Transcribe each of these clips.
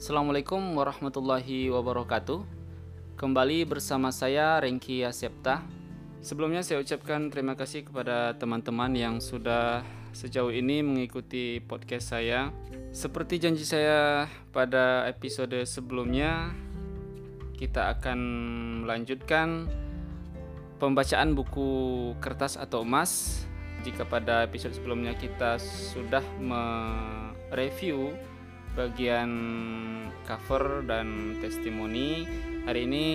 Assalamualaikum warahmatullahi wabarakatuh. Kembali bersama saya Rengki Asepta. Sebelumnya saya ucapkan terima kasih kepada teman-teman yang sudah sejauh ini mengikuti podcast saya. Seperti janji saya pada episode sebelumnya, kita akan melanjutkan pembacaan buku kertas atau emas. Jika pada episode sebelumnya kita sudah mereview bagian cover dan testimoni. Hari ini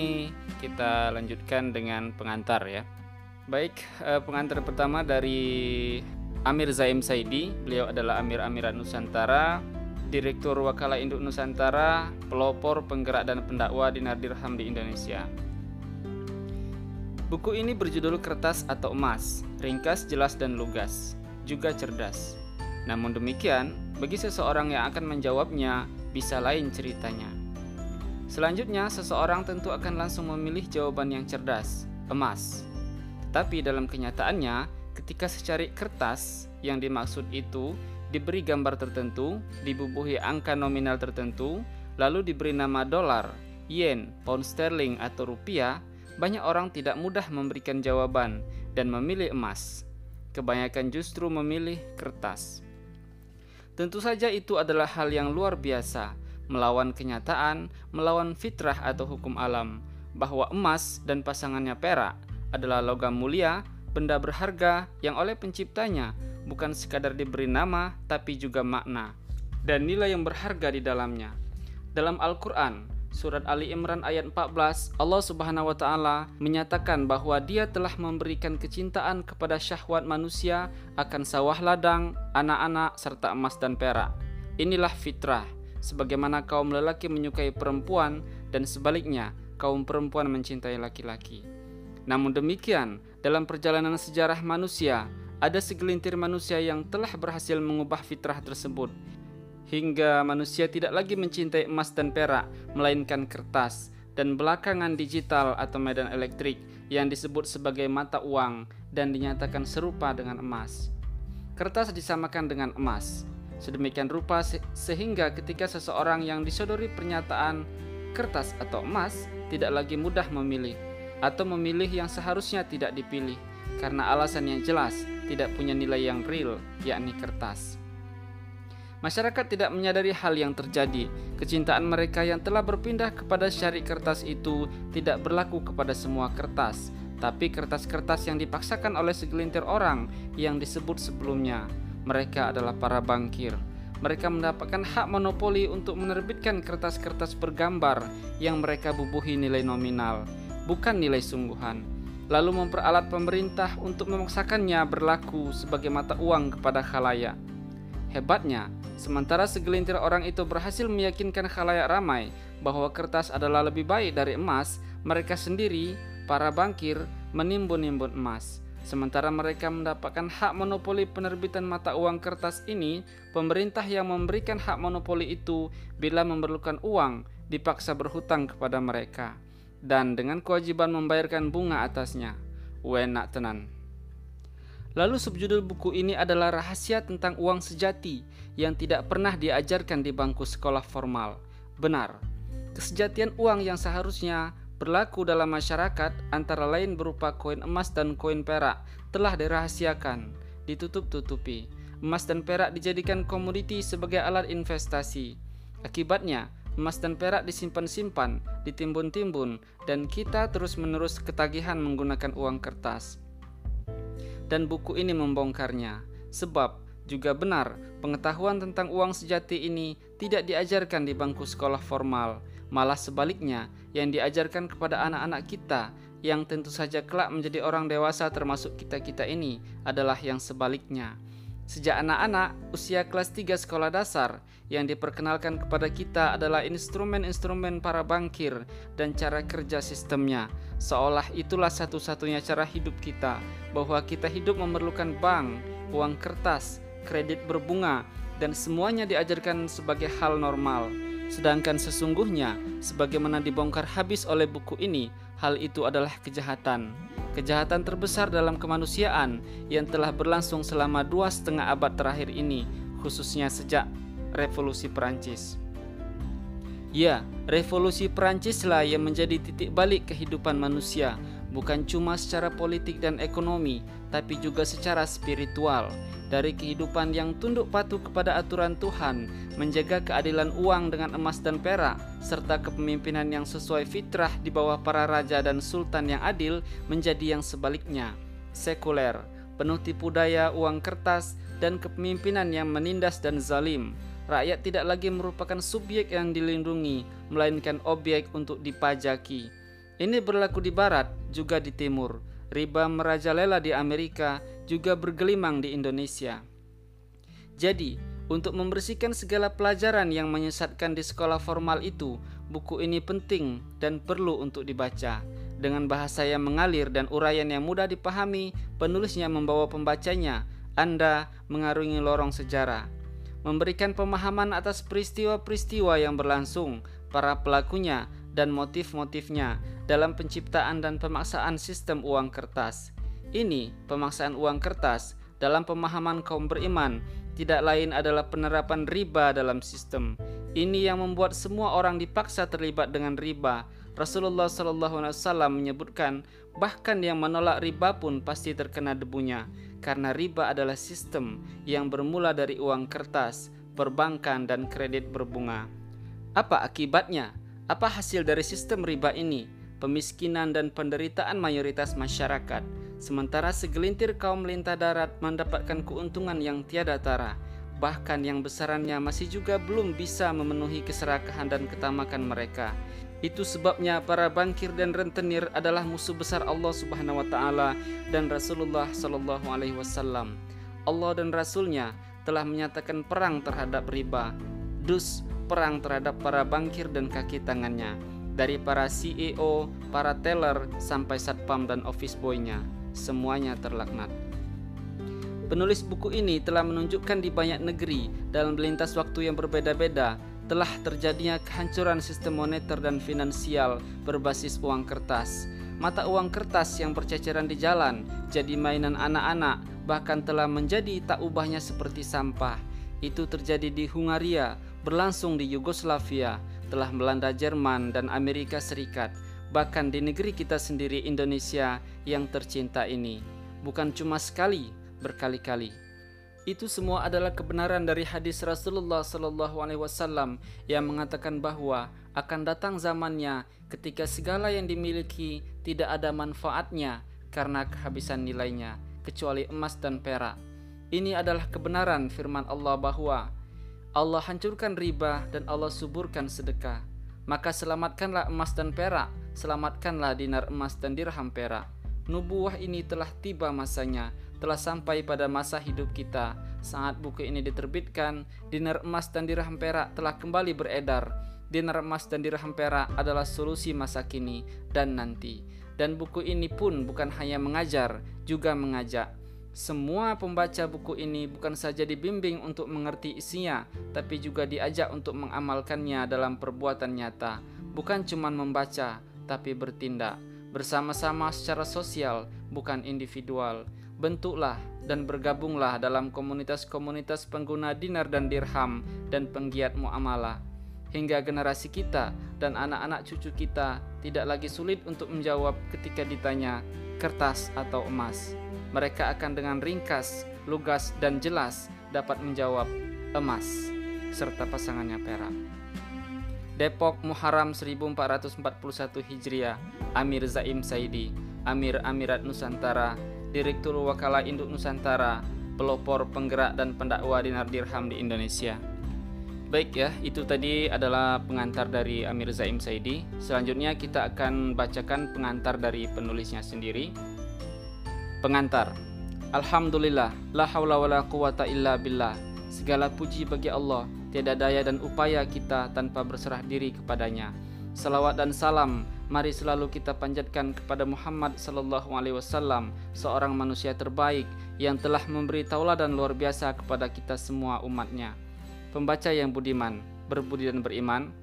kita lanjutkan dengan pengantar ya. Baik, eh, pengantar pertama dari Amir Zaim Saidi. Beliau adalah Amir Amiran Nusantara, Direktur Wakala Induk Nusantara, pelopor penggerak dan pendakwa di Nadirham di Indonesia. Buku ini berjudul Kertas atau Emas, ringkas, jelas, dan lugas, juga cerdas. Namun demikian, bagi seseorang yang akan menjawabnya, bisa lain ceritanya. Selanjutnya, seseorang tentu akan langsung memilih jawaban yang cerdas, emas. Tetapi dalam kenyataannya, ketika secari kertas yang dimaksud itu diberi gambar tertentu, dibubuhi angka nominal tertentu, lalu diberi nama dolar, yen, pound sterling, atau rupiah, banyak orang tidak mudah memberikan jawaban dan memilih emas. Kebanyakan justru memilih kertas. Tentu saja itu adalah hal yang luar biasa, melawan kenyataan, melawan fitrah atau hukum alam, bahwa emas dan pasangannya perak adalah logam mulia, benda berharga yang oleh penciptanya bukan sekadar diberi nama tapi juga makna dan nilai yang berharga di dalamnya. Dalam Al-Qur'an, Surat Ali Imran ayat 14, Allah Subhanahu wa taala menyatakan bahwa Dia telah memberikan kecintaan kepada syahwat manusia akan sawah ladang, anak-anak serta emas dan perak. Inilah fitrah, sebagaimana kaum lelaki menyukai perempuan dan sebaliknya kaum perempuan mencintai laki-laki. Namun demikian, dalam perjalanan sejarah manusia, ada segelintir manusia yang telah berhasil mengubah fitrah tersebut hingga manusia tidak lagi mencintai emas dan perak, melainkan kertas dan belakangan digital atau medan elektrik yang disebut sebagai mata uang dan dinyatakan serupa dengan emas. Kertas disamakan dengan emas. Sedemikian rupa sehingga ketika seseorang yang disodori pernyataan kertas atau emas tidak lagi mudah memilih atau memilih yang seharusnya tidak dipilih karena alasan yang jelas tidak punya nilai yang real yakni kertas. Masyarakat tidak menyadari hal yang terjadi. Kecintaan mereka yang telah berpindah kepada syari kertas itu tidak berlaku kepada semua kertas, tapi kertas-kertas yang dipaksakan oleh segelintir orang yang disebut sebelumnya. Mereka adalah para bangkir. Mereka mendapatkan hak monopoli untuk menerbitkan kertas-kertas bergambar yang mereka bubuhi nilai nominal, bukan nilai sungguhan. Lalu memperalat pemerintah untuk memaksakannya berlaku sebagai mata uang kepada khalayak. Hebatnya, sementara segelintir orang itu berhasil meyakinkan khalayak ramai bahwa kertas adalah lebih baik dari emas, mereka sendiri, para bangkir, menimbun-nimbun emas. Sementara mereka mendapatkan hak monopoli penerbitan mata uang kertas ini, pemerintah yang memberikan hak monopoli itu bila memerlukan uang dipaksa berhutang kepada mereka dan dengan kewajiban membayarkan bunga atasnya. Wenak tenan. Lalu subjudul buku ini adalah rahasia tentang uang sejati yang tidak pernah diajarkan di bangku sekolah formal. Benar, kesejatian uang yang seharusnya berlaku dalam masyarakat antara lain berupa koin emas dan koin perak telah dirahasiakan, ditutup-tutupi. Emas dan perak dijadikan komoditi sebagai alat investasi. Akibatnya, emas dan perak disimpan-simpan, ditimbun-timbun, dan kita terus-menerus ketagihan menggunakan uang kertas dan buku ini membongkarnya. Sebab juga benar, pengetahuan tentang uang sejati ini tidak diajarkan di bangku sekolah formal, malah sebaliknya yang diajarkan kepada anak-anak kita yang tentu saja kelak menjadi orang dewasa termasuk kita-kita ini adalah yang sebaliknya. Sejak anak-anak usia kelas 3 sekolah dasar yang diperkenalkan kepada kita adalah instrumen-instrumen para bangkir dan cara kerja sistemnya. Seolah itulah satu-satunya cara hidup kita, bahwa kita hidup memerlukan bank, uang kertas, kredit berbunga, dan semuanya diajarkan sebagai hal normal. Sedangkan sesungguhnya, sebagaimana dibongkar habis oleh buku ini, hal itu adalah kejahatan kejahatan terbesar dalam kemanusiaan yang telah berlangsung selama dua setengah abad terakhir ini, khususnya sejak Revolusi Perancis. Ya, revolusi Perancislah yang menjadi titik balik kehidupan manusia, bukan cuma secara politik dan ekonomi, tapi juga secara spiritual. Dari kehidupan yang tunduk patuh kepada aturan Tuhan, menjaga keadilan uang dengan emas dan perak, serta kepemimpinan yang sesuai fitrah di bawah para raja dan sultan yang adil, menjadi yang sebaliknya, sekuler, penuh tipu daya uang kertas, dan kepemimpinan yang menindas dan zalim rakyat tidak lagi merupakan subjek yang dilindungi, melainkan objek untuk dipajaki. Ini berlaku di barat, juga di timur. Riba merajalela di Amerika, juga bergelimang di Indonesia. Jadi, untuk membersihkan segala pelajaran yang menyesatkan di sekolah formal itu, buku ini penting dan perlu untuk dibaca. Dengan bahasa yang mengalir dan uraian yang mudah dipahami, penulisnya membawa pembacanya. Anda mengarungi lorong sejarah memberikan pemahaman atas peristiwa-peristiwa yang berlangsung, para pelakunya, dan motif-motifnya dalam penciptaan dan pemaksaan sistem uang kertas. Ini, pemaksaan uang kertas, dalam pemahaman kaum beriman, tidak lain adalah penerapan riba dalam sistem. Ini yang membuat semua orang dipaksa terlibat dengan riba. Rasulullah SAW menyebutkan, bahkan yang menolak riba pun pasti terkena debunya karena riba adalah sistem yang bermula dari uang kertas, perbankan, dan kredit berbunga. Apa akibatnya? Apa hasil dari sistem riba ini? Pemiskinan dan penderitaan mayoritas masyarakat, sementara segelintir kaum lintah darat mendapatkan keuntungan yang tiada tara, bahkan yang besarannya masih juga belum bisa memenuhi keserakahan dan ketamakan mereka. Itu sebabnya para bangkir dan rentenir adalah musuh besar Allah Subhanahu wa taala dan Rasulullah sallallahu alaihi wasallam. Allah dan Rasulnya telah menyatakan perang terhadap riba. Dus perang terhadap para bangkir dan kaki tangannya dari para CEO, para teller sampai satpam dan office boy-nya. Semuanya terlaknat. Penulis buku ini telah menunjukkan di banyak negeri dalam melintas waktu yang berbeda-beda telah terjadinya kehancuran sistem moneter dan finansial berbasis uang kertas. Mata uang kertas yang berceceran di jalan jadi mainan anak-anak, bahkan telah menjadi tak ubahnya seperti sampah. Itu terjadi di Hungaria, berlangsung di Yugoslavia, telah melanda Jerman dan Amerika Serikat, bahkan di negeri kita sendiri Indonesia yang tercinta ini. Bukan cuma sekali, berkali-kali. Itu semua adalah kebenaran dari hadis Rasulullah Sallallahu Alaihi Wasallam yang mengatakan bahwa akan datang zamannya ketika segala yang dimiliki tidak ada manfaatnya karena kehabisan nilainya kecuali emas dan perak. Ini adalah kebenaran firman Allah bahwa Allah hancurkan riba dan Allah suburkan sedekah. Maka selamatkanlah emas dan perak, selamatkanlah dinar emas dan dirham perak. Nubuah ini telah tiba masanya telah sampai pada masa hidup kita. Saat buku ini diterbitkan, dinar emas dan dirham perak telah kembali beredar. Dinar emas dan dirham perak adalah solusi masa kini dan nanti. Dan buku ini pun bukan hanya mengajar, juga mengajak. Semua pembaca buku ini bukan saja dibimbing untuk mengerti isinya, tapi juga diajak untuk mengamalkannya dalam perbuatan nyata. Bukan cuma membaca, tapi bertindak bersama-sama secara sosial, bukan individual bentuklah dan bergabunglah dalam komunitas-komunitas pengguna dinar dan dirham dan penggiat muamalah hingga generasi kita dan anak-anak cucu kita tidak lagi sulit untuk menjawab ketika ditanya kertas atau emas. Mereka akan dengan ringkas, lugas dan jelas dapat menjawab emas serta pasangannya perak. Depok Muharram 1441 Hijriah Amir Zaim Saidi Amir Amirat Nusantara Direktur Wakala Induk Nusantara, pelopor penggerak dan pendakwa dinar dirham di Indonesia. Baik ya, itu tadi adalah pengantar dari Amir Zaim Saidi. Selanjutnya kita akan bacakan pengantar dari penulisnya sendiri. Pengantar. Alhamdulillah, la haula wala quwata illa billah. Segala puji bagi Allah, tiada daya dan upaya kita tanpa berserah diri kepadanya. Salawat dan salam mari selalu kita panjatkan kepada Muhammad sallallahu alaihi wasallam, seorang manusia terbaik yang telah memberi tauladan luar biasa kepada kita semua umatnya. Pembaca yang budiman, berbudi dan beriman.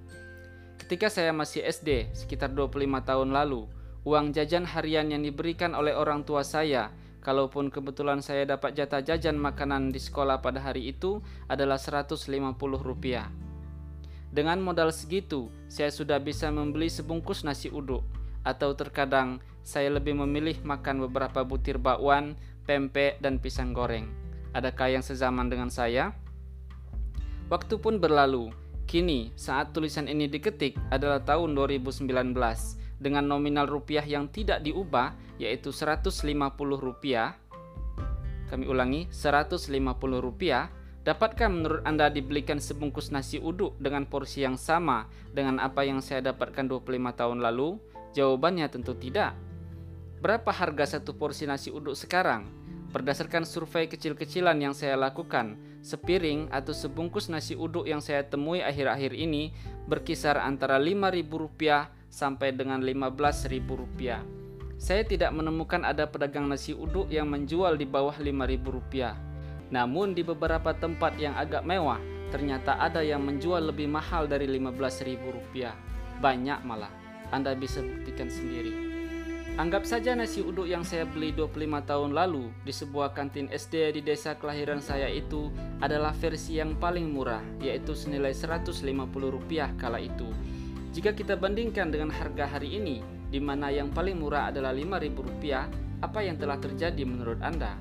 Ketika saya masih SD, sekitar 25 tahun lalu, uang jajan harian yang diberikan oleh orang tua saya Kalaupun kebetulan saya dapat jatah jajan makanan di sekolah pada hari itu adalah 150 rupiah. Dengan modal segitu, saya sudah bisa membeli sebungkus nasi uduk. Atau terkadang, saya lebih memilih makan beberapa butir bakwan, pempek, dan pisang goreng. Adakah yang sezaman dengan saya? Waktu pun berlalu. Kini, saat tulisan ini diketik adalah tahun 2019 dengan nominal rupiah yang tidak diubah yaitu 150 rupiah. Kami ulangi, 150 rupiah. Dapatkah menurut Anda dibelikan sebungkus nasi uduk dengan porsi yang sama dengan apa yang saya dapatkan 25 tahun lalu? Jawabannya tentu tidak. Berapa harga satu porsi nasi uduk sekarang? Berdasarkan survei kecil-kecilan yang saya lakukan, sepiring atau sebungkus nasi uduk yang saya temui akhir-akhir ini berkisar antara Rp5.000 sampai dengan Rp15.000. Saya tidak menemukan ada pedagang nasi uduk yang menjual di bawah Rp5.000. Namun di beberapa tempat yang agak mewah, ternyata ada yang menjual lebih mahal dari Rp15.000. Banyak malah. Anda bisa buktikan sendiri. Anggap saja nasi uduk yang saya beli 25 tahun lalu di sebuah kantin SD di desa kelahiran saya itu adalah versi yang paling murah, yaitu senilai Rp150 kala itu. Jika kita bandingkan dengan harga hari ini, di mana yang paling murah adalah Rp5.000, apa yang telah terjadi menurut Anda?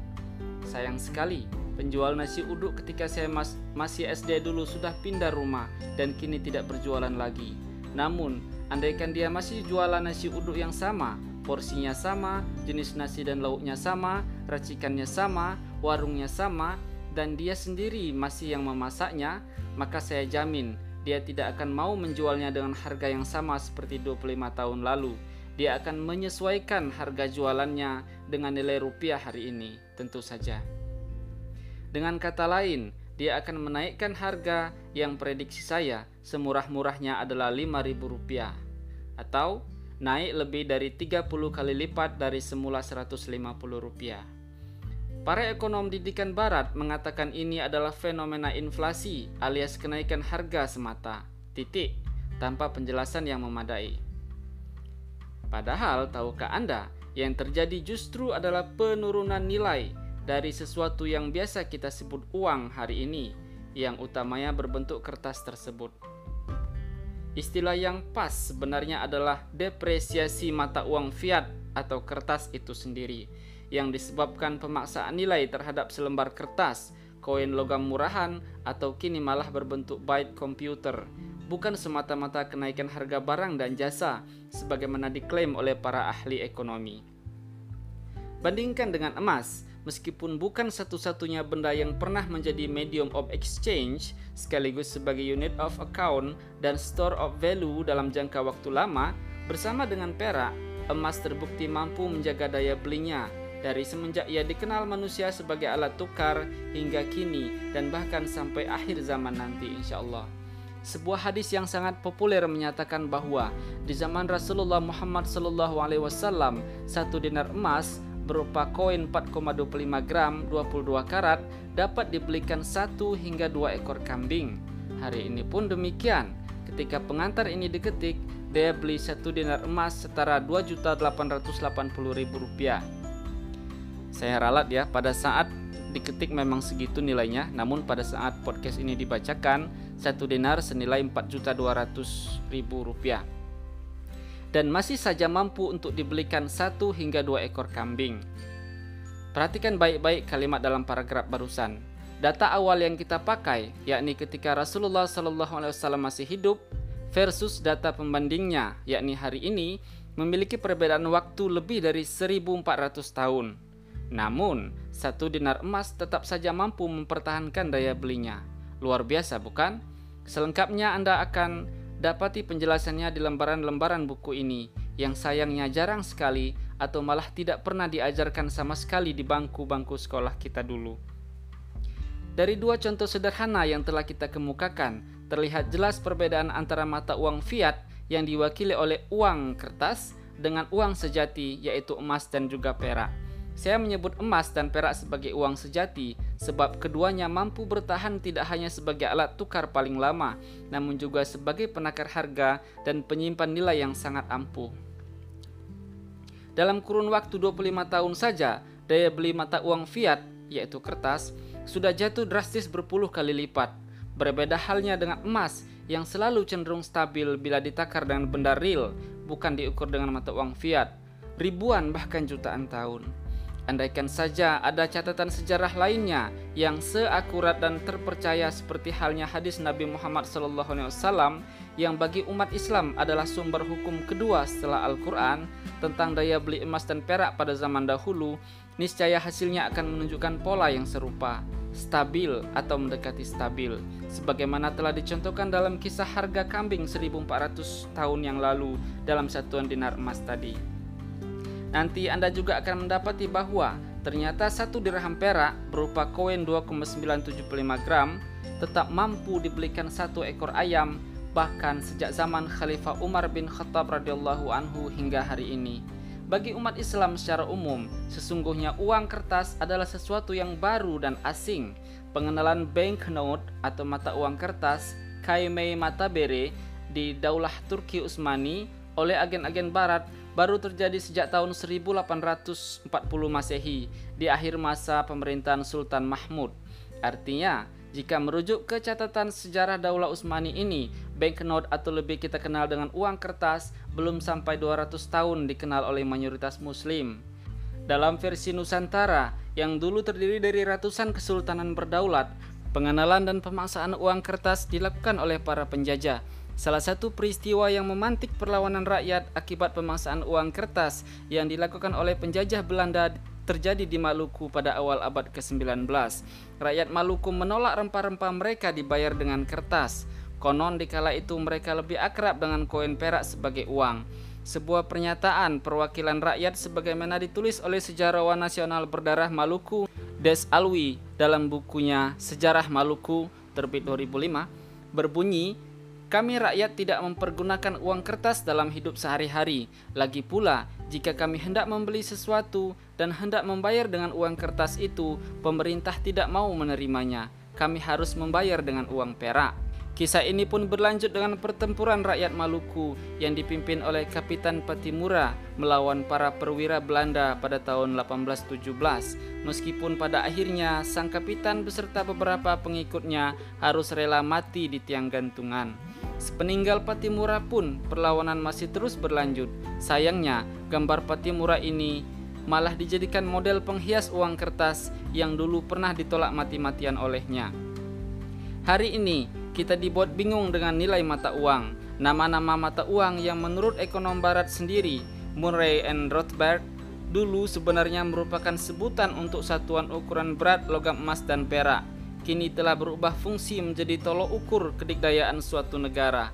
Sayang sekali, penjual nasi uduk ketika saya mas masih SD dulu sudah pindah rumah dan kini tidak berjualan lagi. Namun, andaikan dia masih jualan nasi uduk yang sama, porsinya sama, jenis nasi dan lauknya sama, racikannya sama, warungnya sama, dan dia sendiri masih yang memasaknya, maka saya jamin dia tidak akan mau menjualnya dengan harga yang sama seperti 25 tahun lalu. Dia akan menyesuaikan harga jualannya dengan nilai rupiah hari ini, tentu saja. Dengan kata lain, dia akan menaikkan harga yang prediksi saya semurah-murahnya adalah Rp5.000 atau naik lebih dari 30 kali lipat dari semula Rp150. Para ekonom didikan barat mengatakan ini adalah fenomena inflasi alias kenaikan harga semata. Titik, tanpa penjelasan yang memadai. Padahal tahukah Anda, yang terjadi justru adalah penurunan nilai dari sesuatu yang biasa kita sebut uang hari ini, yang utamanya berbentuk kertas tersebut. Istilah yang pas sebenarnya adalah depresiasi mata uang fiat atau kertas itu sendiri yang disebabkan pemaksaan nilai terhadap selembar kertas, koin logam murahan, atau kini malah berbentuk byte komputer, bukan semata-mata kenaikan harga barang dan jasa sebagaimana diklaim oleh para ahli ekonomi. Bandingkan dengan emas, meskipun bukan satu-satunya benda yang pernah menjadi medium of exchange sekaligus sebagai unit of account dan store of value dalam jangka waktu lama, bersama dengan perak, emas terbukti mampu menjaga daya belinya dari semenjak ia dikenal manusia sebagai alat tukar hingga kini dan bahkan sampai akhir zaman nanti insya Allah. Sebuah hadis yang sangat populer menyatakan bahwa di zaman Rasulullah Muhammad Wasallam satu dinar emas berupa koin 4,25 gram 22 karat dapat dibelikan satu hingga dua ekor kambing. Hari ini pun demikian. Ketika pengantar ini diketik, dia beli satu dinar emas setara 2.880.000 rupiah. Saya ralat ya pada saat diketik memang segitu nilainya namun pada saat podcast ini dibacakan satu dinar senilai 4.200.000 rupiah dan masih saja mampu untuk dibelikan satu hingga dua ekor kambing. Perhatikan baik-baik kalimat dalam paragraf barusan. Data awal yang kita pakai, yakni ketika Rasulullah SAW masih hidup, versus data pembandingnya, yakni hari ini, memiliki perbedaan waktu lebih dari 1400 tahun. Namun, satu dinar emas tetap saja mampu mempertahankan daya belinya. Luar biasa, bukan? Selengkapnya Anda akan dapati penjelasannya di lembaran-lembaran buku ini yang sayangnya jarang sekali atau malah tidak pernah diajarkan sama sekali di bangku-bangku sekolah kita dulu. Dari dua contoh sederhana yang telah kita kemukakan, terlihat jelas perbedaan antara mata uang fiat yang diwakili oleh uang kertas dengan uang sejati yaitu emas dan juga perak. Saya menyebut emas dan perak sebagai uang sejati sebab keduanya mampu bertahan tidak hanya sebagai alat tukar paling lama, namun juga sebagai penakar harga dan penyimpan nilai yang sangat ampuh. Dalam kurun waktu 25 tahun saja, daya beli mata uang fiat, yaitu kertas, sudah jatuh drastis berpuluh kali lipat. Berbeda halnya dengan emas yang selalu cenderung stabil bila ditakar dengan benda real, bukan diukur dengan mata uang fiat, ribuan bahkan jutaan tahun. Andaikan saja ada catatan sejarah lainnya yang seakurat dan terpercaya seperti halnya hadis Nabi Muhammad SAW yang bagi umat Islam adalah sumber hukum kedua setelah Al-Quran tentang daya beli emas dan perak pada zaman dahulu, niscaya hasilnya akan menunjukkan pola yang serupa, stabil atau mendekati stabil, sebagaimana telah dicontohkan dalam kisah harga kambing 1400 tahun yang lalu dalam satuan dinar emas tadi. Nanti Anda juga akan mendapati bahwa ternyata satu dirham perak berupa koin 2,975 gram tetap mampu dibelikan satu ekor ayam bahkan sejak zaman Khalifah Umar bin Khattab radhiyallahu anhu hingga hari ini. Bagi umat Islam secara umum, sesungguhnya uang kertas adalah sesuatu yang baru dan asing. Pengenalan banknote atau mata uang kertas Kaimei Matabere di Daulah Turki Utsmani oleh agen-agen barat baru terjadi sejak tahun 1840 Masehi di akhir masa pemerintahan Sultan Mahmud. Artinya, jika merujuk ke catatan sejarah Daulah Utsmani ini, banknote atau lebih kita kenal dengan uang kertas belum sampai 200 tahun dikenal oleh mayoritas muslim. Dalam versi Nusantara yang dulu terdiri dari ratusan kesultanan berdaulat, pengenalan dan pemaksaan uang kertas dilakukan oleh para penjajah Salah satu peristiwa yang memantik perlawanan rakyat akibat pemaksaan uang kertas yang dilakukan oleh penjajah Belanda terjadi di Maluku pada awal abad ke-19. Rakyat Maluku menolak rempah-rempah mereka dibayar dengan kertas. Konon di kala itu mereka lebih akrab dengan koin perak sebagai uang. Sebuah pernyataan perwakilan rakyat sebagaimana ditulis oleh sejarawan nasional berdarah Maluku Des Alwi dalam bukunya Sejarah Maluku terbit 2005 berbunyi kami rakyat tidak mempergunakan uang kertas dalam hidup sehari-hari. Lagi pula, jika kami hendak membeli sesuatu dan hendak membayar dengan uang kertas itu, pemerintah tidak mau menerimanya. Kami harus membayar dengan uang perak. Kisah ini pun berlanjut dengan pertempuran rakyat Maluku yang dipimpin oleh Kapitan Patimura melawan para perwira Belanda pada tahun 1817. Meskipun pada akhirnya sang kapitan beserta beberapa pengikutnya harus rela mati di tiang gantungan. Sepeninggal Patimura pun perlawanan masih terus berlanjut. Sayangnya, gambar Patimura ini malah dijadikan model penghias uang kertas yang dulu pernah ditolak mati-matian olehnya. Hari ini, kita dibuat bingung dengan nilai mata uang. Nama-nama mata uang yang menurut ekonom barat sendiri, Murray and Rothbard, dulu sebenarnya merupakan sebutan untuk satuan ukuran berat logam emas dan perak kini telah berubah fungsi menjadi tolok ukur kedikdayaan suatu negara.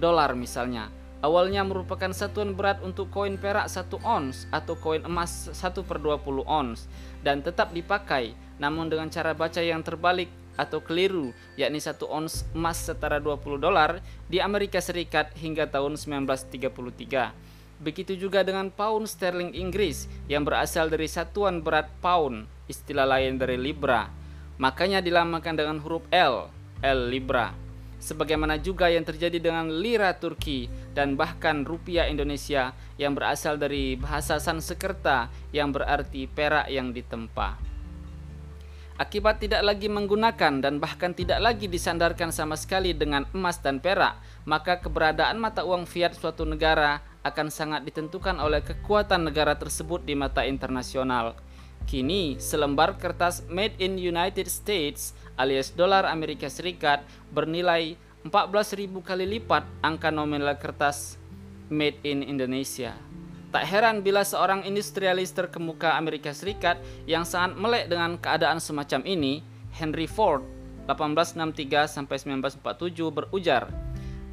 Dolar misalnya, awalnya merupakan satuan berat untuk koin perak 1 ons atau koin emas 1 per 20 ons dan tetap dipakai namun dengan cara baca yang terbalik atau keliru yakni 1 ons emas setara 20 dolar di Amerika Serikat hingga tahun 1933. Begitu juga dengan pound sterling Inggris yang berasal dari satuan berat pound, istilah lain dari libra Makanya dilamakan dengan huruf L, L Libra. Sebagaimana juga yang terjadi dengan lira Turki dan bahkan rupiah Indonesia yang berasal dari bahasa Sanskerta yang berarti perak yang ditempa. Akibat tidak lagi menggunakan dan bahkan tidak lagi disandarkan sama sekali dengan emas dan perak, maka keberadaan mata uang fiat suatu negara akan sangat ditentukan oleh kekuatan negara tersebut di mata internasional. Kini, selembar kertas made in United States alias dolar Amerika Serikat bernilai 14.000 kali lipat angka nominal kertas made in Indonesia. Tak heran bila seorang industrialis terkemuka Amerika Serikat yang sangat melek dengan keadaan semacam ini, Henry Ford 1863 sampai 1947 berujar,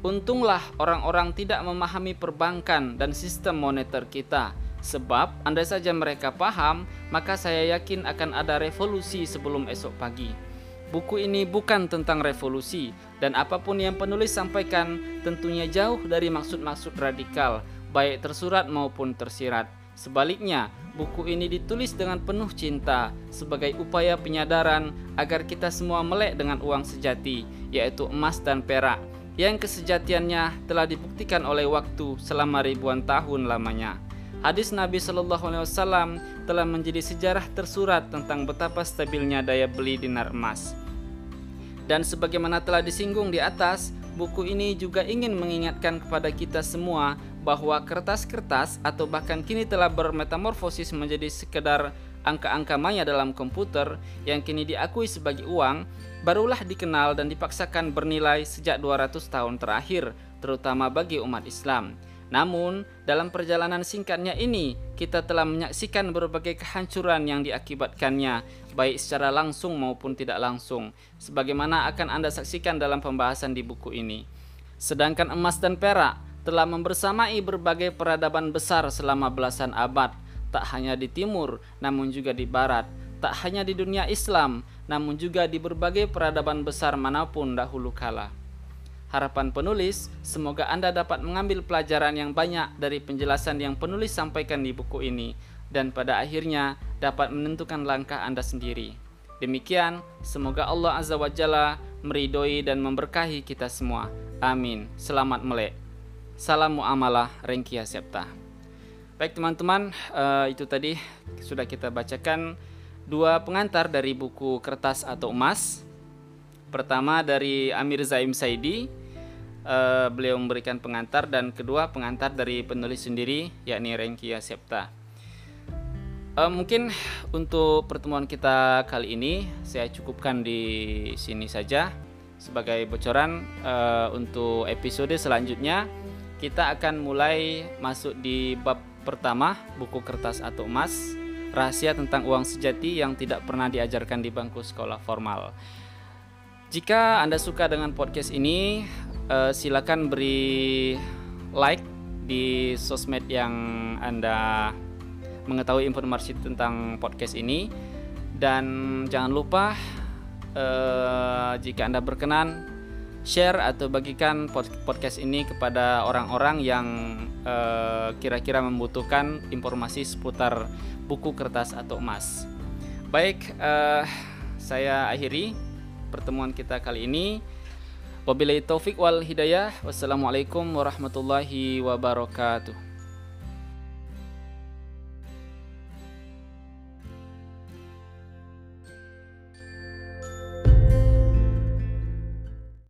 "Untunglah orang-orang tidak memahami perbankan dan sistem moneter kita." Sebab andai saja mereka paham, maka saya yakin akan ada revolusi sebelum esok pagi. Buku ini bukan tentang revolusi dan apa pun yang penulis sampaikan tentunya jauh dari maksud-maksud radikal, baik tersurat maupun tersirat. Sebaliknya, buku ini ditulis dengan penuh cinta sebagai upaya penyadaran agar kita semua melek dengan uang sejati, yaitu emas dan perak, yang kesejatiannya telah dibuktikan oleh waktu selama ribuan tahun lamanya. Hadis Nabi Shallallahu Alaihi Wasallam telah menjadi sejarah tersurat tentang betapa stabilnya daya beli dinar emas. Dan sebagaimana telah disinggung di atas, buku ini juga ingin mengingatkan kepada kita semua bahwa kertas-kertas atau bahkan kini telah bermetamorfosis menjadi sekedar angka-angka maya dalam komputer yang kini diakui sebagai uang barulah dikenal dan dipaksakan bernilai sejak 200 tahun terakhir terutama bagi umat Islam. Namun, dalam perjalanan singkatnya ini, kita telah menyaksikan berbagai kehancuran yang diakibatkannya, baik secara langsung maupun tidak langsung, sebagaimana akan Anda saksikan dalam pembahasan di buku ini. Sedangkan emas dan perak telah membersamai berbagai peradaban besar selama belasan abad, tak hanya di timur, namun juga di barat, tak hanya di dunia Islam, namun juga di berbagai peradaban besar mana pun dahulu kala. Harapan penulis, semoga Anda dapat mengambil pelajaran yang banyak dari penjelasan yang penulis sampaikan di buku ini dan pada akhirnya dapat menentukan langkah Anda sendiri. Demikian, semoga Allah Azza wa Jalla meridoi dan memberkahi kita semua. Amin. Selamat melek. Salam muamalah Rengkia Septa. Baik teman-teman, uh, itu tadi sudah kita bacakan dua pengantar dari buku Kertas atau Emas Pertama dari Amir Zaim Saidi, uh, beliau memberikan pengantar dan kedua pengantar dari penulis sendiri yakni Renkia Septa. Uh, mungkin untuk pertemuan kita kali ini saya cukupkan di sini saja sebagai bocoran untuk episode selanjutnya kita akan mulai masuk di bab pertama buku kertas atau emas rahasia tentang uang sejati yang tidak pernah diajarkan di bangku sekolah formal. Jika Anda suka dengan podcast ini, uh, silakan beri like di sosmed yang Anda mengetahui informasi tentang podcast ini dan jangan lupa uh, jika Anda berkenan share atau bagikan podcast ini kepada orang-orang yang uh, kira-kira membutuhkan informasi seputar buku kertas atau emas. Baik, uh, saya akhiri pertemuan kita kali ini. Wabillahi taufik wal hidayah. Wassalamualaikum warahmatullahi wabarakatuh.